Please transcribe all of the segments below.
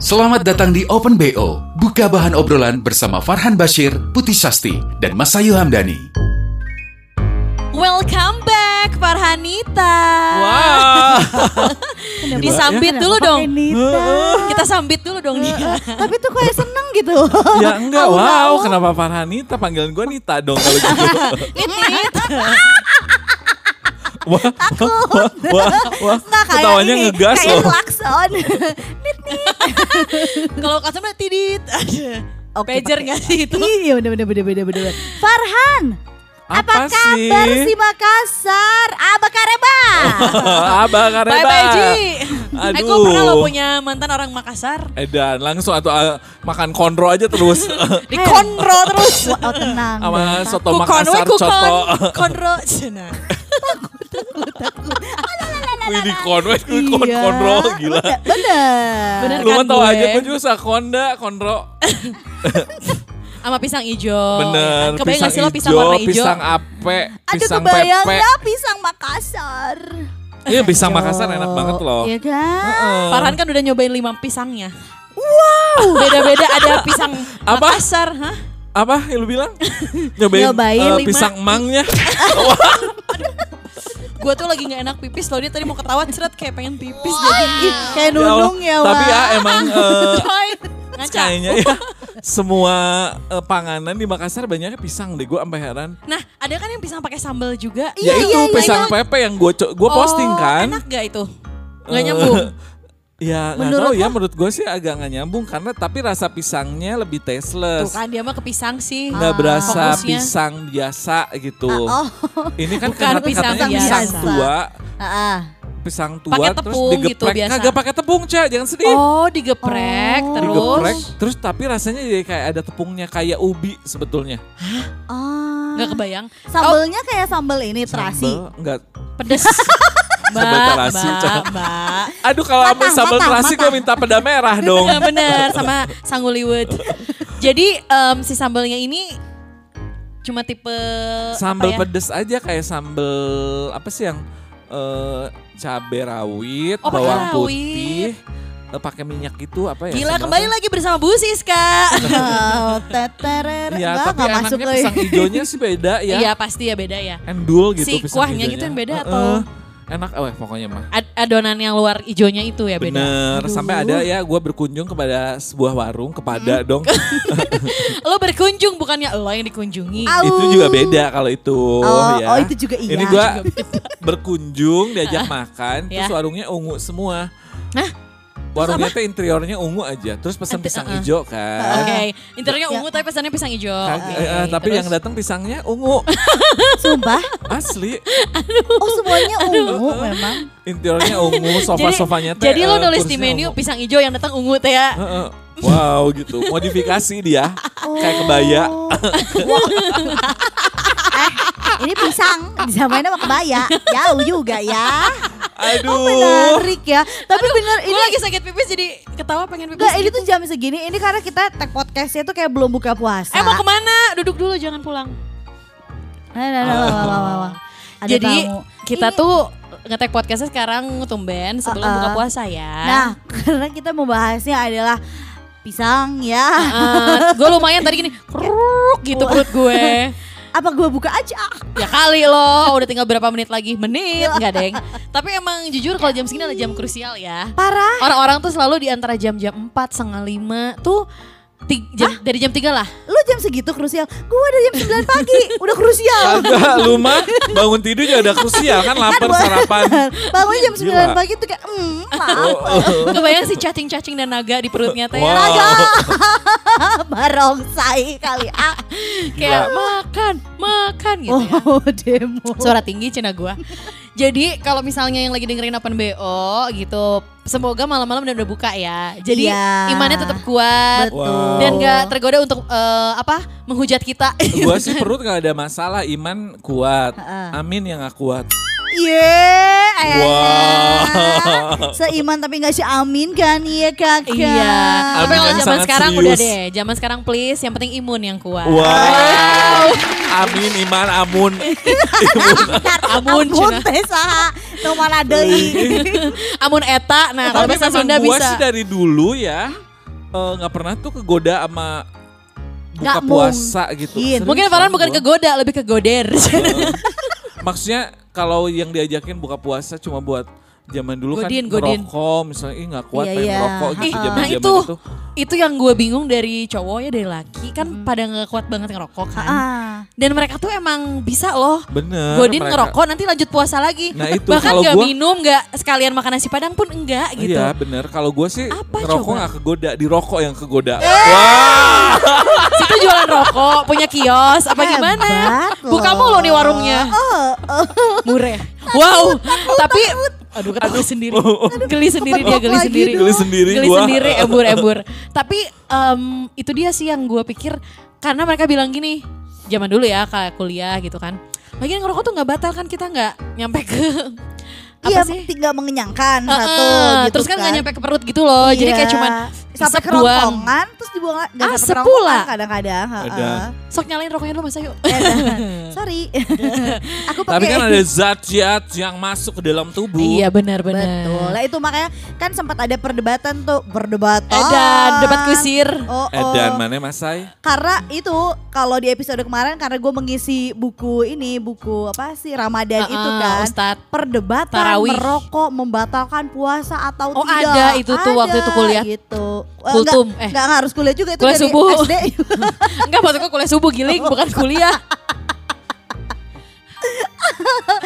Selamat datang di Open BO. Buka bahan obrolan bersama Farhan Bashir, Putih Sasti, dan Masayu Hamdani. Welcome back Farhanita. Wah. Disambit dulu dong. Nita? Kita sambit dulu dong dia. Tapi tuh kayak seneng gitu. Ya enggak, wow. tahu. Kenapa Farhanita? Panggilan gue Nita dong kalau gitu. Nit, wah, wah, wah, wah. Nggak kayak Ketawanya ini, ngegas kayak loh. klakson. Kalau customer tidit. Oke, Pager nggak sih itu? Iya bener bener bener bener bener. Farhan, Apa, apa, kabar sih? si Makassar? Aba kareba. Abah Kareba. Bye bye Ji. Aduh. Aku pernah lo punya mantan orang Makassar. Edan, langsung atau ah, makan konro aja terus. Di konro terus. Wah, oh, tenang. Sama soto Makassar kukon. coto. Konro. Nah. Wih di kon, weh, kon, Iya. konro gila. Bener. Bener. Lu kan kan tau gue. aja gue juga sakonda, konro. Sama pisang hijau. Bener, Kebayang nggak sih lo pisang ijo, warna hijau? pisang ape, Aduh pisang kebayang pepe. ya pisang Makassar. Iya pisang Makassar enak banget loh. Iya kan? Heeh. Farhan kan udah nyobain lima pisangnya. Wow. Beda-beda ada pisang Apa? Makassar. Hah? Apa yang lu bilang? Nyobain, Nyobain lima. pisang mangnya. Gue tuh lagi gak enak pipis loh dia tadi mau ketawa ceret kayak pengen pipis Ih, jadi kayak nunung ya, Tapi Wak. ya emang ngaca. kayaknya ya semua eh, panganan di Makassar banyaknya pisang deh. Gue sampai heran. Nah ada kan yang pisang pakai sambal juga. ya itu iya, iya, pisang itu- pepe yang gue gue posting Oh, kan. Enak gak itu? Gak Eh, nyambung. Ya nggak Menurut tahu ya menurut gue sih agak nggak nyambung karena tapi rasa pisangnya lebih Tuh tasteless. kan dia mah ke pisang sih. nggak berasa Fokusnya. pisang biasa gitu. Ah, oh. Ini kan Bukan karena pisang katanya pisang biasa. tua, Ah, ah. pisang tua Pakai terus tepung gitu digeprek. biasa. Kagak pakai tepung, Ca, jangan sedih. Oh digeprek Oh. terus. Digeprek, terus tapi rasanya jadi kayak ada tepungnya kayak ubi sebetulnya. Ah. Gak kebayang. Sambelnya kayak sambel ini terasi. Sambel, enggak. Pedes. Sambal terasi, mbak, Ca. mbak. Aduh kalau sama sambal terasi gue minta peda merah dong. Nggak bener sama Sanggullywood. Jadi em, si sambelnya ini cuma tipe Sambal ya? pedes aja kayak sambal apa sih yang eh cabai rawit, Oh, bawang rawit. putih, eh, pakai minyak itu apa ya? Gila kembali apa? lagi bersama Bu Siska. Oh, teterer. Iya, tapi enggak masuk enaknya ke pisang hijaunya sih beda ya. Iya pasti ya beda ya. Endul gitu Si kuahnya gitu yang beda atau? Enak, eh pokoknya mah. Ad- adonan yang luar ijonya itu ya beda. Bener, sampai ada ya gue berkunjung kepada sebuah warung, kepada dong. Lo berkunjung bukannya lo yang dikunjungi. Au. itu juga beda kalau itu Oh, ya. oh, itu juga iya. Ini gue berkunjung, diajak makan, terus Ya. warungnya ungu semua. Hah? Warungnya tuh interiornya ungu aja, terus pesan pisang uh-uh. hijau Oke, kan. interiornya Ya. ungu tapi pesannya pisang hijau. Kag- Oke, eh, eh, tapi terus? yang datang pisangnya ungu, Sumpah. asli. Oh, semuanya ungu memang. Interiornya ungu, sofa-sofanya teh. Jadi lo eh, nulis di menu ungu. pisang hijau yang datang ungu teh ya. Heeh. Wow gitu, modifikasi dia, kayak kebaya. Oh. eh, ini pisang, disamain sama kebaya. Jauh juga ya. Aduh. Oh, menarik ya. Tapi bener Ini lagi sakit pipis jadi ketawa pengen pipis. Enggak, ini tuh jam segini. Ini karena kita tag podcastnya tuh kayak belum buka puasa. Eh mau ke mana? Duduk dulu jangan pulang. Nah, nah, nah. Ada Jadi tamu. kita Ini- tuh ngetek podcastnya sekarang tumben sebelum Uh-uh. buka puasa ya. Nah, karena kita membahasnya adalah pisang ya. gue lumayan tadi gini, kruk gitu perut gue. Apa gue buka aja? Ya kali loh, udah tinggal berapa menit lagi? Menit, enggak deng. Tapi emang jujur kalau jam segini adalah jam krusial ya. Parah. Orang-orang tuh selalu di antara jam-jam 4, setengah 5 tuh ti- jam, dari jam 3 lah. Lu jam segitu krusial. Gue dari jam 9 pagi udah krusial. Agak lu mah bangun tidur juga udah krusial kan lapar Kan, sarapan. Bangun jam 9 Gila. pagi tuh kayak hmm, Oh, lapar. Kebayang si cacing-cacing dan naga di perutnya teh. Wow. Naga. Barongsai kali ah. Kayak makan, makan gitu ya. Oh, demo. Suara tinggi cina gua. Jadi kalau misalnya yang lagi dengerin Open BO gitu, semoga malam-malam udah, udah buka ya. Jadi Iya. imannya tetap kuat Betul. dan gak tergoda untuk eh, apa menghujat kita. Gue sih perut gak ada masalah, iman kuat. Amin yang gak kuat. Iya, Wow. Seiman tapi gak si Amin kan, iya kakak. Iya. Tapi kalau yang zaman sekarang serius. udah deh. Zaman sekarang please, yang penting imun yang kuat. Wow. Amin, iman, amun. Amun, Ampun cenah. teh saha. Nu mana deui. Amun eta. Nah, kalau Tapi bahasa Sunda bisa. sih dari dulu ya eh, nggak pernah tuh kegoda sama buka Nggak puasa gitu. mungkin. Serius Mungkin Farhan bukan kegoda, lebih ke goder. Maksudnya kalau yang diajakin buka puasa cuma buat zaman dulu Godin, kan godin. ngerokok misalnya ih nggak kuat Iya, pengen iya. ngerokok gitu Ih, zaman nah zaman itu, itu. itu yang gue bingung dari cowok ya dari laki kan pada nggak kuat banget ngerokok kan. Ah. Dan mereka tuh emang bisa loh. Bener. Godin mereka- ngerokok nanti lanjut puasa lagi. Nah, itu, Bahkan nggak gua- minum, nggak sekalian makan nasi padang pun enggak gitu. Iya bener. Kalau gue sih Apa ngerokok coba? nggak kegoda, di rokok yang kegoda. Eh. Wah. Situ jualan rokok, punya kios, apa Hebat gimana? loh. Buka mulu nih warungnya. Murah. Wow. Tapi aduh ketawa sendiri. Geli sendiri dia, geli Lagi sendiri. Geli sendiri Geli gua. sendiri, embur-embur. Tapi em, itu dia sih yang gue pikir karena mereka bilang gini, zaman dulu ya kayak kuliah gitu kan. Lagian ngerokok tuh nggak batal kan kita nggak nyampe ke Iya, apa sih? tinggal mengenyangkan Heeh, satu gitu terus kan nggak nyampe ke perut gitu loh. Jadi kayak Iya. cuman sampai kerongkongan terus dibuang nggak Asep sampai pula. kerongkongan kadang-kadang. Sok nyalain rokoknya dulu Mas Ayu. Sorry. Aku pakai Tapi kan ada zat-zat yang masuk ke dalam tubuh. Iya benar-benar. Betul. Lah itu makanya kan sempat ada perdebatan tuh, perdebatan. Edan, debat kusir. Oh, oh. Edan mana Masai? Karena itu kalau di episode kemarin karena gue mengisi buku ini buku apa sih Ramadan itu Heeh, kan Ustadz. perdebatan Tarawih. merokok membatalkan puasa atau Oh, tidak. ada itu tuh waktu itu kuliah. Gitu. Eh, Kultum, Enggak, eh. enggak harus kuliah juga itu Kuliah dari subuh. SD. Enggak maksudnya kuliah subuh giling bukan kuliah.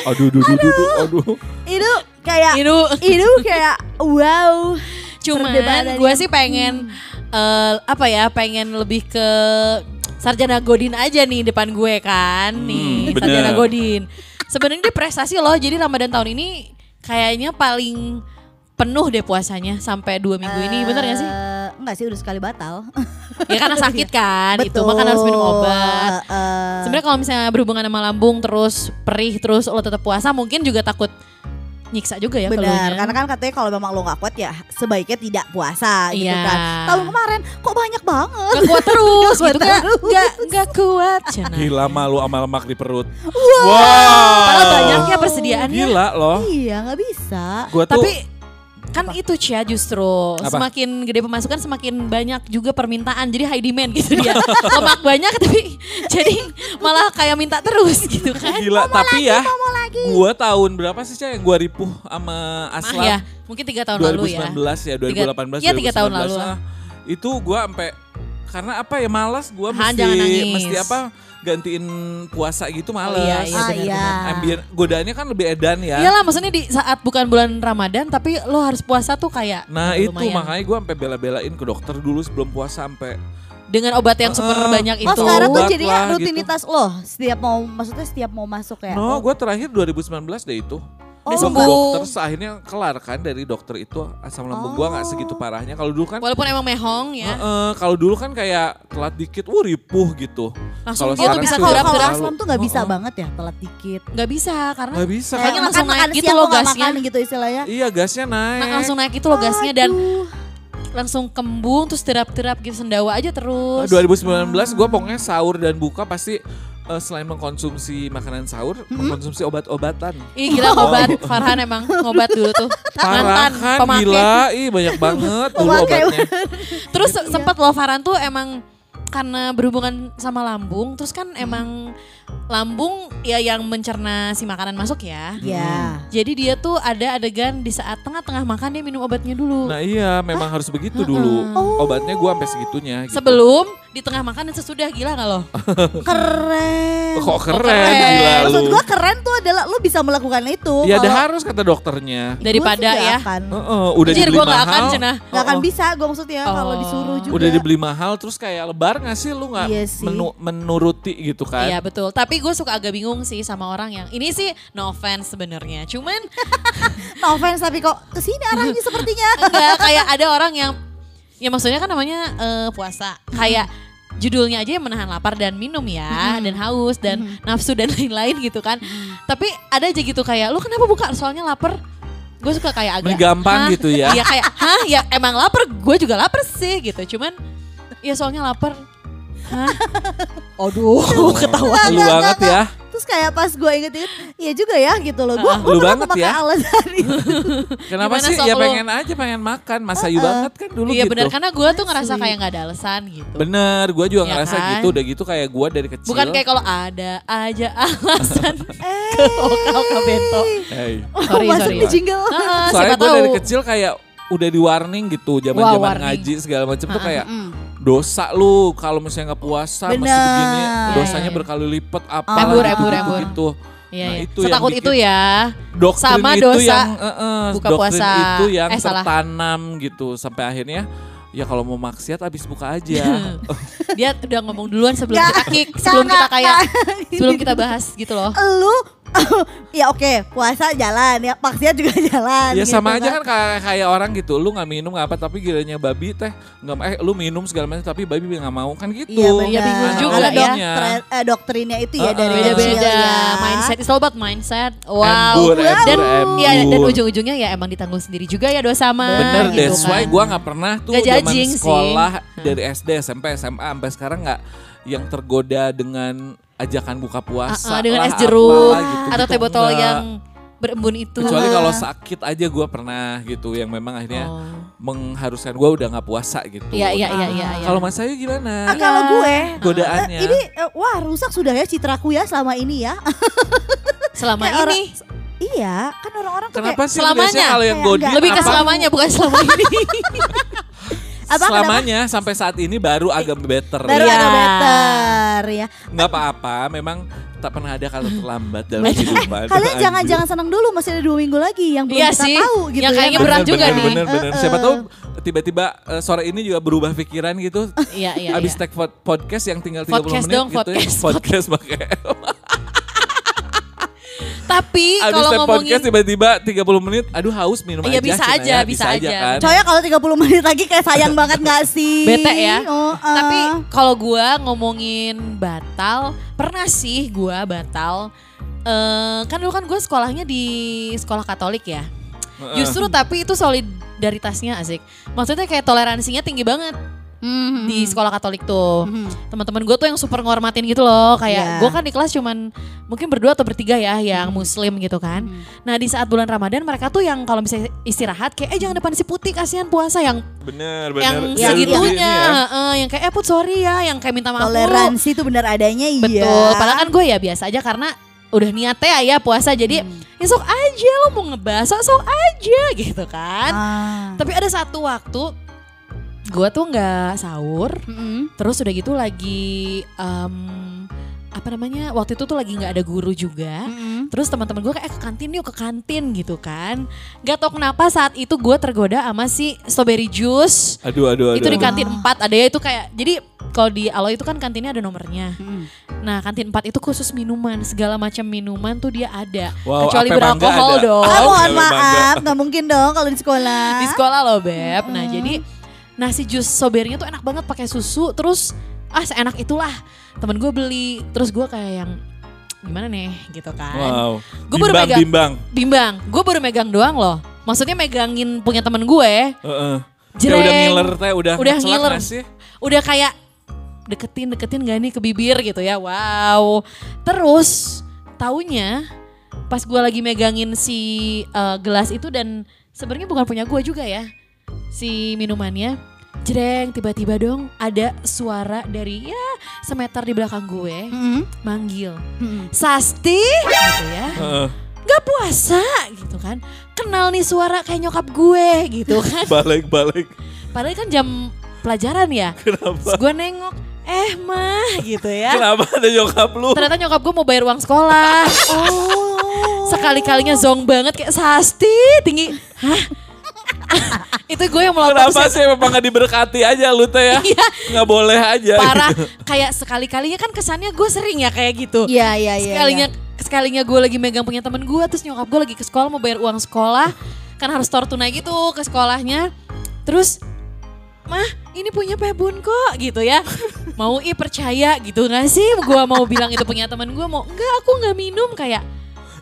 Aduh, aduh, aduh, aduh, aduh. itu kayak Itu itu kayak wow. cuman gue sih pengen eh, apa ya pengen lebih ke sarjana Godin aja nih depan gue kan nih Hmm, sarjana bener. Godin. Sebenarnya dia prestasi loh jadi Ramadan tahun ini kayaknya paling penuh deh puasanya sampai dua minggu ini bener gak sih? Eh, enggak sih udah sekali batal. Ya karena sakit kan itu Betul. makan harus minum obat. Eh, Sebenarnya kalau misalnya berhubungan sama lambung terus perih terus lo tetap puasa mungkin juga takut nyiksa juga ya Benar, keluarnya. karena kan katanya kalau memang lo nggak kuat ya sebaiknya tidak puasa gitu Iya. kan. Tahun kemarin kok banyak banget. Gak kuat terus Nggak gitu kuat gak, terus. gak, gak kuat Cina. Gila malu sama lemak di perut. Padahal banyaknya persediaannya Gila loh. Iya nggak bisa. Gua tuh Tapi kan itu Cia justru Apa? semakin gede pemasukan semakin banyak juga permintaan jadi high demand gitu dia lemak banyak tapi jadi malah kayak minta terus gitu kan gila tapi ya. Gua tahun berapa sih Cah yang gua ripuh sama Mah Aslam? ya mungkin tiga tahun lalu ya 2019 ya, 2018 Iya, tiga tahun 2019. lalu. Ah, Itu gua sampai karena apa ya malas gua Han, mesti jangan nangis. mesti apa gantiin puasa gitu males. iya, iya, Ah, iya. Ambien godaannya kan lebih edan ya. Iyalah maksudnya di saat bukan bulan Ramadan tapi lo harus puasa tuh kayak Nah itu lumayan. makanya gua sampai bela-belain ke dokter dulu sebelum puasa sampai dengan obat yang super Ah. banyak Oh itu. sekarang tuh jadinya lah, gitu. rutinitas lo setiap mau maksudnya setiap mau masuk ya. No, gue terakhir 2019 deh itu. Udah ke sembuh. dokter, terus akhirnya kelar kan dari dokter itu asam lambung gua nggak segitu parahnya. Kalau dulu kan, Walaupun emang mehong ya. Heeh, kalau dulu kan kayak telat dikit, wuh ripuh gitu. Langsung Kalau dia tuh sekarang bisa kalau gerak-gerak. aslam tuh nggak bisa Heeh. banget ya telat dikit. Nggak bisa karena Nggak bisa Kayaknya kan? langsung makan naik gitu loh gasnya. makan gitu istilahnya. Iya gasnya naik. Nah, langsung naik itu loh gasnya dan langsung kembung terus terap-terap gitu sendawa aja terus. 2019 gue pokoknya sahur dan buka pasti eh, selain mengkonsumsi makanan sahur, mengkonsumsi obat-obatan. Ih gila ngobat Farhan emang ngobat dulu tuh. Kan, pemakai. gila, ih banyak banget dulu obatnya. Terus sempat loh Farhan tuh emang karena berhubungan sama lambung, terus kan emang lambung ya yang mencerna si makanan masuk ya. Ya. Jadi dia tuh ada adegan di saat tengah-tengah makan dia minum obatnya dulu. Nah iya, memang harus begitu dulu. Obatnya gue sampai segitunya. Gitu. Sebelum, di tengah makan dan sesudah gila gak lo? Keren. Kok keren, keren. gila lu. Maksud gua keren tuh adalah lu bisa melakukan itu. Ya ada Kalau harus kata dokternya. Daripada gua ya. akan. Heeh, udah Anjir, dibeli gua nggak akan, mahal. cenah. Gak akan Oh, oh. bisa gue maksudnya kalau Oh. disuruh juga. Udah dibeli mahal terus kayak lebar gak sih lu nggak Iya sih. menu- menuruti gitu kan? Iya betul. Tapi gue suka agak bingung sih sama orang yang ini sih no offense sebenarnya. Cuman No offense tapi kok ke sini arahnya sepertinya. enggak kayak ada orang yang ya maksudnya kan namanya eh, puasa. Kayak judulnya aja yang menahan lapar dan minum ya dan haus dan nafsu dan lain-lain gitu kan. Tapi ada aja gitu kayak lu kenapa buka soalnya lapar? Gue suka kayak agak Gampang "Hah?" gitu ya. Iya kayak hah ya emang lapar gue juga lapar sih gitu. Cuman ya soalnya lapar. Hah? Aduh, ketawa. Lu banget ya. Terus kayak pas gue inget-inget, iya juga ya gitu loh. Gue gue lu banget ya. alasan itu. Kenapa Gimana sih? Ya pengen aja pengen makan. Masa you banget kan dulu Iya gitu. benar karena gue tuh ngerasa kayak nggak ada alasan gitu. Bener, gue juga Ya ngerasa kan? gitu. Udah gitu kayak gue dari kecil. Bukan kayak kalau ada aja alasan Eh. ke lokal ke bento. Hey. Sorry, Masuk sorry. di jingle. Heeh, Soalnya siapa gue tahu. dari kecil kayak udah di warning gitu. Zaman Wah, zaman warning. ngaji segala macam tuh kayak dosa lu kalau misalnya nggak puasa masih Bener. begini. Dosanya berkali lipat apa Embur, gitu, gitu, embur. gitu. Iya, Nah, iya. itu yang Setakut bikin- itu ya. Doktrin Sama itu dosa yang eh, eh, buka doktrin puasa. itu yang Eh, salah. tertanam gitu sampai akhirnya ya kalau mau maksiat habis buka aja. Dia udah ngomong duluan sebelum kita kick, sebelum kita kayak sebelum kita bahas gitu loh. Lu ya oke puasa jalan ya maksiat juga jalan. ya gitu sama aja kan kayak, kayak orang gitu, lu nggak minum nggak apa tapi gilanya babi teh nggak eh lu minum segala macam tapi babi nggak mau kan gitu. Iya benar. Iya, bingung juga Ada ya. dokter- eh, doktrinnya itu ya Uh-uh. dari kecil Beda-beda ya. mindset, it's all about mindset. Wow. Embur, dan embur, ya dan embur. ujung-ujungnya ya emang ditanggung sendiri juga ya dosa mah. Bener, gitu that's kan. why gue nggak pernah tuh zaman judging sih. sekolah dari SD, SMP, SMA sampai sekarang nggak yang tergoda dengan ajakan buka puasa Ah, ah, dengan lah, es jeruk apalah gitu, atau gitu, teh botol enggak. yang berembun itu. kecuali kalau sakit aja gue pernah gitu yang memang akhirnya Oh. mengharuskan gue udah nggak puasa gitu. Iya iya iya iya. iya. Kalau Mas Ayu gimana? Ah, kalau gue Godaannya. eh, ini eh, wah rusak sudah ya citraku ya selama ini ya. selama Kayak orang- ini iya, kan orang-orang tuh Kenapa kayak sih Selamanya. kalau yang lebih ke apa? selamanya bukan selama ini. apa kenapa? selamanya sampai saat ini baru agak better. Baru Iya. agak better ya. Nggak apa-apa, memang tak pernah ada kata terlambat dalam kehidupan. Kalian jangan Anjir. jangan senang dulu masih ada dua minggu lagi yang belum Iya kita sih. tahu gitu Yang ya. kayaknya kan? berat juga bener, nih. Bener, bener. Eh, Siapa tahu tiba-tiba eh, sore ini juga berubah pikiran gitu. Iya iya. Abis iya. tag pod- podcast yang tinggal 30 Podcast menit dong, gitu podcast. ya. Podcast pakai. Tapi kalau ngomongin podcast tiba-tiba 30 menit, aduh haus minum Iya, aja. bisa aja, ya. bisa aja. kan. Coy kalau 30 menit lagi kayak sayang banget gak sih? bete ya. Oh, eh. Tapi kalau gua ngomongin batal, pernah sih gua batal. Eh kan dulu kan gue sekolahnya di sekolah Katolik ya. Justru tapi itu solidaritasnya asik. Maksudnya kayak toleransinya tinggi banget Mhm. di sekolah Katolik tuh. Mhm. Teman-teman gue tuh yang super ngormatin gitu loh. Kayak Iya. gue kan di kelas cuman mungkin berdua atau bertiga ya yang muslim gitu kan. Nah di saat bulan Ramadan mereka tuh yang kalau misalnya istirahat kayak eh jangan depan si putih kasihan puasa yang Bener, bener. yang Iya, segitunya, iya. heeh, yang kayak eh put sorry ya, yang kayak minta maaf. Toleransi itu benar adanya iya. Betul. Padahal kan gue ya biasa aja karena udah niatnya ya puasa jadi ya sok aja lo mau ngebahas sok aja gitu kan. Ah. Tapi ada satu waktu gue tuh nggak sahur, Mhm. terus udah gitu lagi em, apa namanya waktu itu tuh lagi nggak ada guru juga. Mhm. Terus teman-teman gue kayak eh, ke kantin yuk ke kantin gitu kan. Gak tau kenapa saat itu gue tergoda sama si strawberry juice. Aduh, aduh, aduh. Itu di kantin 4 ada ya itu kayak jadi kalau di Alo itu kan kantinnya ada nomornya. Mhm. Nah kantin 4 itu khusus minuman segala macam minuman tuh dia ada. Wow, Kecuali beralkohol dong. Ah, Oh, mohon maaf, nggak mungkin dong kalau di sekolah. Di sekolah loh beb. Nah jadi nasi jus sobernya tuh enak banget pakai susu. Terus ah seenak itulah temen gue beli. Terus gue kayak yang gimana nih gitu kan. Wow. Gue baru megang. bimbang. Bimbang. Gue baru megang doang loh. Maksudnya megangin punya temen gue. Heeh. Kayak Jreng. udah ngiler teh, udah Udah ngiler. sih? udah kayak deketin deketin gak nih ke bibir gitu ya wow terus taunya pas gue lagi megangin si eh, gelas itu dan sebenarnya bukan punya gue juga ya si minumannya jreng tiba-tiba dong ada suara dari ya semeter di belakang gue Mhm. manggil Mhm. Sasti gitu ya Heeh. gak puasa gitu kan kenal nih suara kayak nyokap gue gitu kan Balik, balik. padahal kan jam pelajaran ya Kenapa? Terus gue nengok, eh mah gitu ya. Kenapa ada nyokap lu? Ternyata nyokap gue mau bayar uang sekolah. Oh. Sekali-kalinya zong banget kayak sasti tinggi. Hah? Itu gue yang melotot Kenapa sih memang gak diberkati aja lu teh ya? Iya. Gak boleh aja. parah. gitu. Kayak sekali-kalinya kan kesannya gue sering ya kayak gitu. Iya iya iya. sekalinya sekalinya gue lagi megang punya temen gue terus nyokap gue lagi ke sekolah mau bayar uang sekolah kan harus store tunai gitu ke sekolahnya terus mah ini punya pebun kok gitu ya mau i percaya gitu gak sih gue mau bilang itu punya temen gue mau enggak aku nggak minum kayak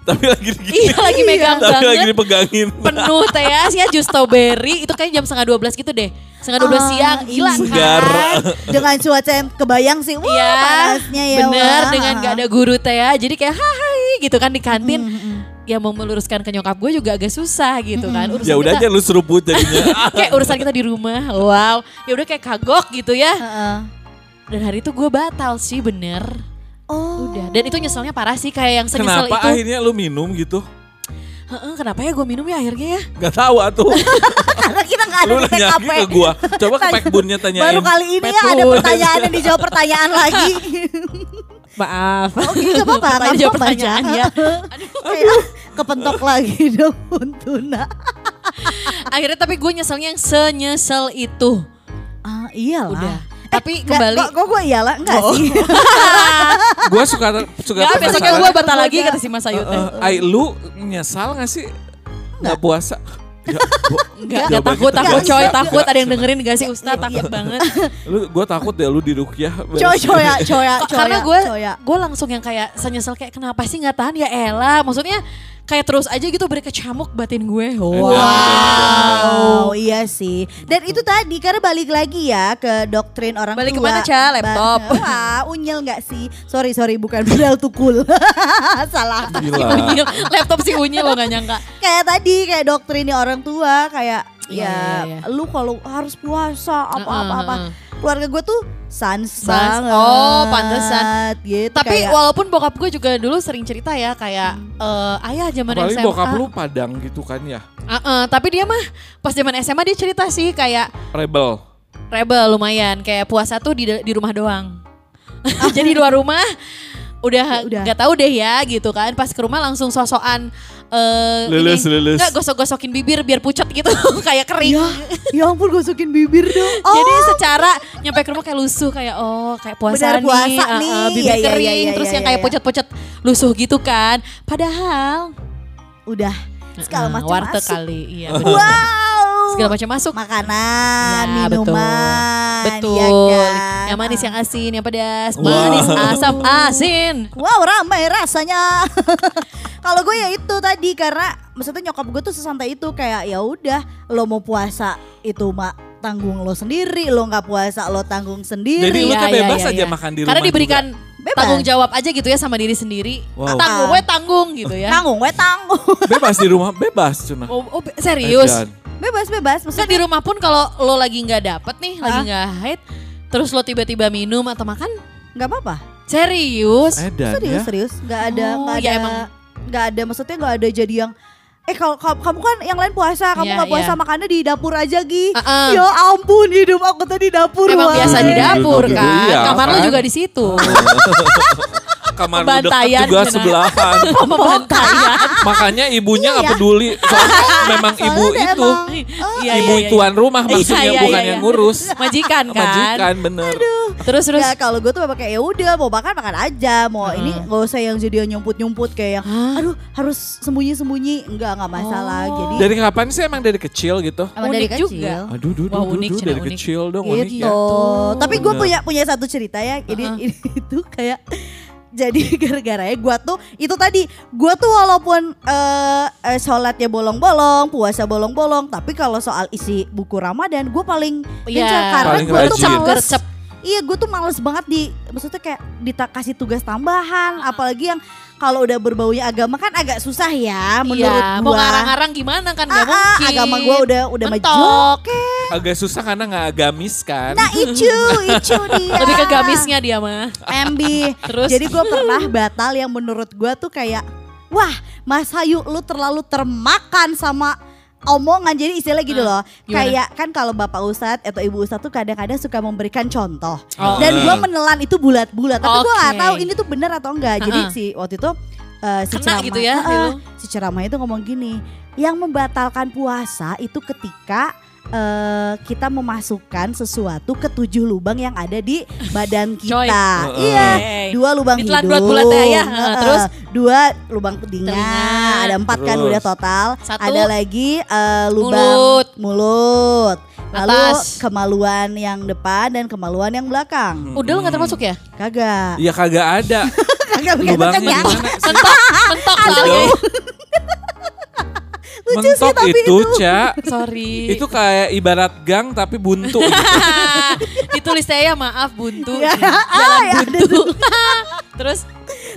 Tapi lagi digini. iya lagi megang Tapi lagi banget dipegangin. penuh teh ya sih jus strawberry itu kayak jam setengah 12 gitu deh setengah 12 Ah, siang gila iya. Segar. kan Dengan cuaca yang kebayang sih. Wah, Iya, panasnya ya. bener wah. dengan gak ada guru teh ya. Jadi kayak hai gitu kan di kantin. Mm, Ya mau meluruskan ke nyokap gue juga agak susah gitu kan. Urusan Ya udah aja kita, lu seruput jadinya. kayak urusan kita di rumah. Wow, ya udah kayak kagok gitu ya. Heeh. Dan hari itu gue batal sih bener. Oh. Udah. Dan itu nyeselnya parah sih kayak yang senyesel Kenapa itu. akhirnya lu minum gitu? Heeh, kenapa ya gue minum ya akhirnya ya? Gak tahu atuh. Karena kita gak ada lu di TKP. ke gua. Coba ke Pekbunnya tanyain. Baru kali ini ya ada pertanyaan yang dijawab pertanyaan lagi. Maaf. Oke gak apa-apa. Jawab pertanyaan Ja. ya. Kayak kepentok lagi dong Untuna. Akhirnya tapi gue nyeselnya yang senyesel itu. Ah iyalah. Udah. Eh, Tapi nggak, kembali. Kok, kok gue iyalah? Enggak sih. Gua suka suka Gak, besoknya gue batal lagi kata si Mas Ayu teh. Eh, Ai, lu nyesal gak sih? Gak puasa? Ya, Enggak, enggak jawabannya takut, takut enggak. coy, Enggak, takut. enggak. Ada yang dengerin gak sih Ustaz? Takut banget. Lu, gue takut deh lu di rukyah. Coy coya Kok- coya. Karena gue gue langsung yang kayak senyesel kayak kenapa sih nggak tahan ya Ella. Maksudnya kayak terus aja gitu beri kecamuk batin gue. Wow. Wow, iya sih. Dan itu tadi karena balik lagi ya ke doktrin orang Balik tua. ke mana, Ca? Laptop? Wah, unyil nggak sih? Sorry sorry bukan pedal tukul. Salah. Gila. Unyil, laptop si Unyil lo gak nyangka. Kayak tadi kayak doktrinnya orang tua kayak Iya, ya iya, iya. lu kalau harus puasa apa apa apa. Keluarga gue tuh sans, Sans. banget. Oh, pantesan. Gitu, Tapi kayak, walaupun bokap gue juga dulu sering cerita ya kayak eh, ayah zaman Apalagi SMA. bokap lu padang gitu kan ya. Uh-uh, tapi dia mah pas zaman SMA dia cerita sih kayak Rebel. rebel lumayan kayak puasa tuh di di rumah doang. Jadi di luar rumah udah Udah. nggak tahu deh ya gitu kan. Pas ke rumah langsung sosokan eh Lulus, lulus. Nggak gosok-gosokin bibir biar pucat gitu kayak kering. ya, ya ampun gosokin bibir dong. Oh, Jadi secara nyampe ke rumah kayak lusuh kayak oh kayak puasa Benar, nih, puasa uh-uh, nih. bibir Iya, iya, kering iya, iya, terus iya, yang kayak iya. pucat-pucat lusuh gitu kan. Padahal udah segala macam warteg masuk. kali, iya. Wow. Segala macam masuk. Makanan, Ya, minuman, Betul. ya kan? Yang manis, yang asin, yang pedas, Wow. manis, asam, asin. Wow ramai rasanya. Kalau gue ya itu tadi karena maksudnya nyokap gue tuh sesantai itu kayak ya udah lo mau puasa itu mak tanggung lo sendiri, lo nggak puasa lo tanggung sendiri. Jadi lu Iya, kan iya, bebas iya, aja iya. makan di Karena rumah diberikan Bebas. tanggung jawab aja gitu ya sama diri sendiri. Wow. Tanggung, gue tanggung gitu ya. tanggung gue tanggung. Bebas di rumah, bebas cuna. Oh, oh, serius? Edan. Bebas bebas Maksudnya di rumah pun kalau lo lagi nggak dapet nih, lagi Hah? nggak haid, terus lo tiba-tiba minum atau makan, nggak apa-apa. serius? Edan Serius ya. serius nggak ada Oh, nggak ya ada emang. nggak ada maksudnya nggak ada jadi yang Eh kalau kamu, kamu kan yang lain puasa, kamu Iya, nggak puasa iya. makannya di dapur aja Gi. Uh-uh. Ya ampun hidup aku tadi dapur. Emang wah. biasa di dapur Iya, kan, iya, kamar lo juga di situ. Kamar Pembantaian juga sebelahan. Pembantaian. Makanya ibunya nggak Iya. peduli. Soalnya memang Soalnya ibu itu. emang- Iya, ibu iya, iya. tuan rumah Iya, maksudnya iya, bukan iya, yang iya. ngurus. Majikan kan. Majikan bener. Terus terus. Ya kalau gue tuh memang kayak ya udah mau makan makan aja, mau ini nggak usah yang jadi yang nyumput-nyumput kayak yang aduh harus sembunyi-sembunyi, enggak nggak masalah. Oh. Jadi Dari kapan sih emang dari kecil gitu? emang dari kecil. juga. Aduh, duh, Wah, duh, unik, duh, Cina, dari unik. kecil dong unik Gitu. ya. Tapi gue punya punya satu cerita ya. Ini, Heeh. ini itu kayak jadi gara-gara ya gue tuh itu tadi gue tuh walaupun eh eh, sholatnya bolong-bolong, puasa bolong-bolong, tapi kalau soal isi buku Ramadan gue paling Iya. gencar karena Paling gue tuh rajin. males. Iya gue tuh males banget di maksudnya kayak dikasih tugas tambahan, apalagi yang kalau udah berbaunya agama kan agak susah ya menurut Iya, gue. mau ngarang-ngarang gimana kan nggak Ah, ah, mungkin. agama gue udah udah maju. Mentok. Agak susah karena nggak agamis kan. Nah itu itu dia. Lebih ke gamisnya dia mah. MB. Terus? Jadi gue pernah batal yang menurut gue tuh kayak, wah Mas Hayu lu terlalu termakan sama omongan. Jadi istilahnya gitu Hmm, loh. gimana? Kayak kan kalau Bapak Ustadz atau Ibu Ustadz tuh kadang-kadang suka memberikan contoh. Oh. Dan gue menelan itu bulat-bulat. Tapi gue gak tahu ini tuh benar atau enggak. Jadi Ha-ha. si waktu itu eh, si ceramah, gitu ya, lu? si ceramah itu ngomong gini, yang membatalkan puasa itu ketika eh, kita memasukkan sesuatu ke tujuh lubang yang ada di badan kita. Iya, dua lubang Ditelan hidung. bulat-bulat ya, ya. Heeh. Terus? dua lubang telinga. Ada empat kan Terus? udah total. Satu. Ada lagi eh, lubang Mulut. mulut. Lalu Atas. kemaluan yang depan dan kemaluan yang belakang. Udah lu gak termasuk ya? Kagak. Ya kagak ada. Kagak Lubangnya kan ya? di mana sih? Mentok, mentok soalnya. Lucu sih Mentok tapi itu, itu. Cak. Sorry. Itu kayak ibarat gang tapi buntu. gitu. Ditulis saya maaf buntu. Ya, Jalan ah, ada buntu. Terus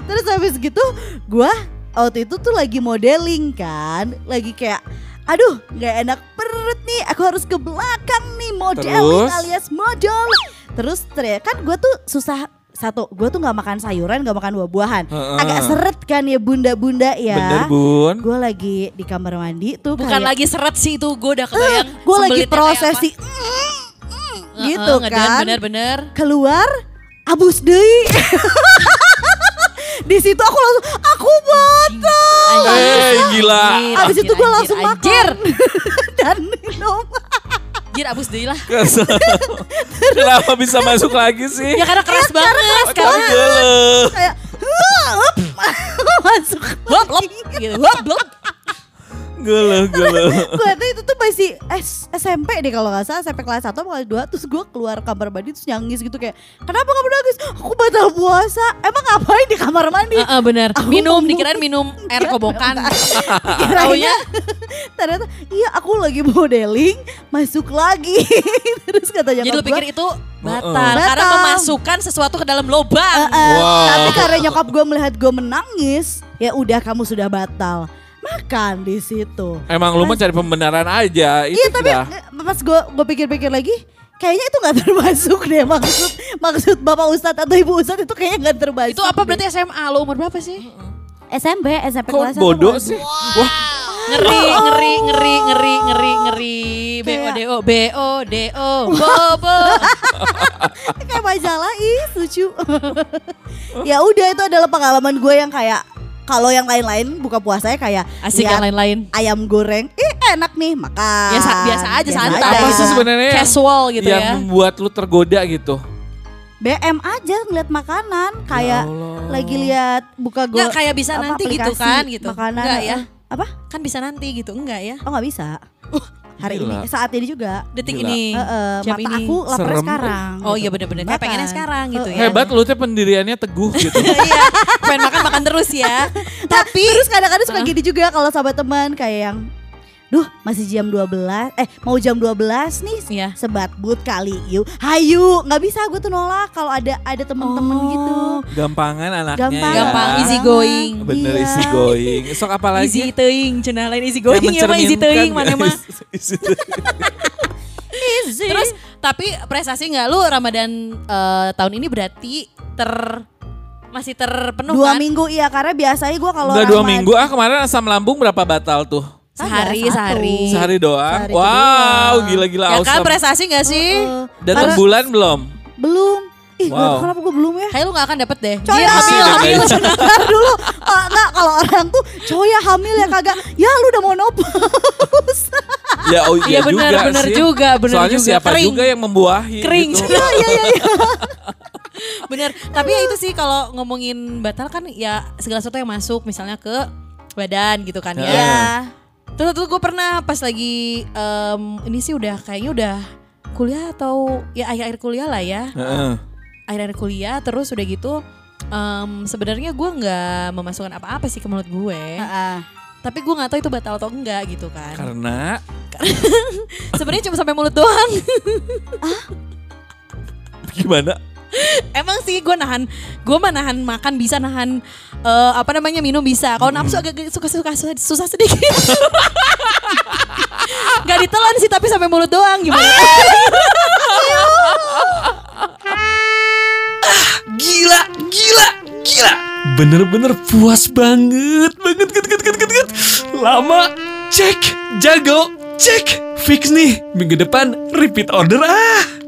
Terus habis gitu gua waktu itu tuh lagi modeling kan, lagi kayak aduh nggak enak perut nih, aku harus ke belakang nih modeling Terus? alias model. Terus ternyata kan gua tuh susah satu, gue tuh nggak makan sayuran, nggak makan buah-buahan, Heeh. agak seret kan ya bunda-bunda ya. Bener bun. Gue lagi di kamar mandi tuh bukan kayak, lagi seret sih itu gue udah kebayang. gue lagi prosesi mm, mm, Heeh, gitu ngeden, kan. Bener-bener. keluar abus deui. di situ aku langsung aku batal Eh gila. Abis itu gue langsung anjir, makan dan minum. Anjir abus deh lah. Kenapa bisa masuk lagi sih? Ya karena keras banget. Tapi Karena gele. Kayak hup, masuk. hop lop gitu. Hop lop. Gele, gele. Gue tuh itu tuh masih S- SMP deh kalau nggak salah SMP kelas 1 atau kelas 2 terus gue keluar kamar mandi terus nyangis gitu kayak kenapa kamu nangis? Aku batal puasa. Emang ngapain di kamar mandi? Heeh, bener. Aku Minum mau- dikirain minum air kobokan. Kiranya Taunya ternyata iya aku lagi modeling masuk lagi terus katanya jadi lu pikir itu batal karena Batal. memasukkan sesuatu ke dalam lubang. Wow. Tapi karena nyokap gue melihat gue menangis, ya udah kamu sudah batal. Makan di situ. Emang lu mau cari pembenaran aja. Itu Iya tapi dah. eh, pas gue gue pikir-pikir lagi, kayaknya itu nggak termasuk deh maksud maksud bapak ustadz atau ibu ustadz itu kayaknya nggak termasuk. Itu apa berarti SMA? Lo umur berapa sih? SMP SMP Kok kelas satu, bodoh sih? dua. Wah, Ngeri, ngeri, ngeri, ngeri, ngeri, ngeri. B O D O B O D O Bobo. kayak majalah ih lucu. ya udah itu adalah pengalaman gue yang kayak kalau yang lain-lain buka puasanya kayak Asik yang lain-lain. ayam goreng, ih enak nih makan. Ya sa- biasa aja, santai. apa sih sebenarnya yang- Casual gitu yang ya. membuat lu tergoda gitu? BM aja ngeliat makanan kayak Ya lagi lihat buka go Nggak kayak bisa apa, nanti gitu kan gitu. Makanan Enggak ya. Apa? Kan bisa nanti gitu, enggak ya? Oh nggak bisa. Hari gila. ini saat ini juga. Detik Gila. ini. Eh, eh, jam mata ini. aku lapar Serem. sekarang. Oh gitu. iya bener-bener kayak pengennya sekarang gitu ya. Hebat lu teh pendiriannya teguh gitu. Iya, pengen makan makan terus ya. Tapi Terus kadang-kadang suka gini juga kalau sama teman kayak yang Duh masih jam 12 Eh mau jam 12 nih Iya. Sebat but kali yuk Hayu nggak bisa gue tuh nolak Kalau ada ada temen-temen Oh. gitu Gampangan anaknya Gampang. ya. gampang easy going. Bener Iya. easy going. Sok apa lagi? Easy teuing, cenah lain easy going ya mah easy teuing mana mah. Easy. Terus tapi prestasi nggak lu Ramadan eh, tahun ini berarti ter masih terpenuh Dua kan? minggu iya Karena biasanya gue kalau dua minggu ah kemarin asam lambung berapa batal tuh? Sehari, Ada satu. sehari. Sehari doang. Sehari wow, doang. gila-gila Ya kan awesome. prestasi gak sih? Heeh. Datang Karena- bulan belum? Belum Ih Wow. kenapa gue belum ya Kayak lu gak akan dapet deh. Coy, Dia hamil, hamil, hamil. Ntar dulu oh, Enggak kalau orang tuh Cowok ya hamil ya kagak Ya lu udah monopause Ya oh Iya iya bener, juga bener sih. juga, bener Soalnya juga. siapa Kering. juga yang membuahi Kering. gitu. Iya iya iya Bener. Tapi ya itu sih kalau ngomongin batal kan ya segala sesuatu yang masuk misalnya ke badan gitu kan ya. Iya. Terus tuh gue pernah pas lagi em, ini sih udah kayaknya udah kuliah atau ya akhir-akhir kuliah lah ya. Heeh. Akhir-akhir kuliah terus udah gitu em, sebenarnya gue nggak memasukkan apa-apa sih ke mulut gue. Heeh. Tapi gue nggak tahu itu batal atau enggak gitu kan. Karena Sebenarnya cuma sampai mulut doang. gimana? Emang sih gue nahan, gue mah nahan makan bisa nahan eh, apa namanya minum bisa. Kalau nafsu agak suka suka susah, sedikit. Gak ditelan sih tapi sampai mulut doang gimana? Gila, gila, gila. Bener-bener puas banget, banget, banget, banget, banget, banget. Lama, cek, jago, cek. Fix nih, minggu depan repeat order ah.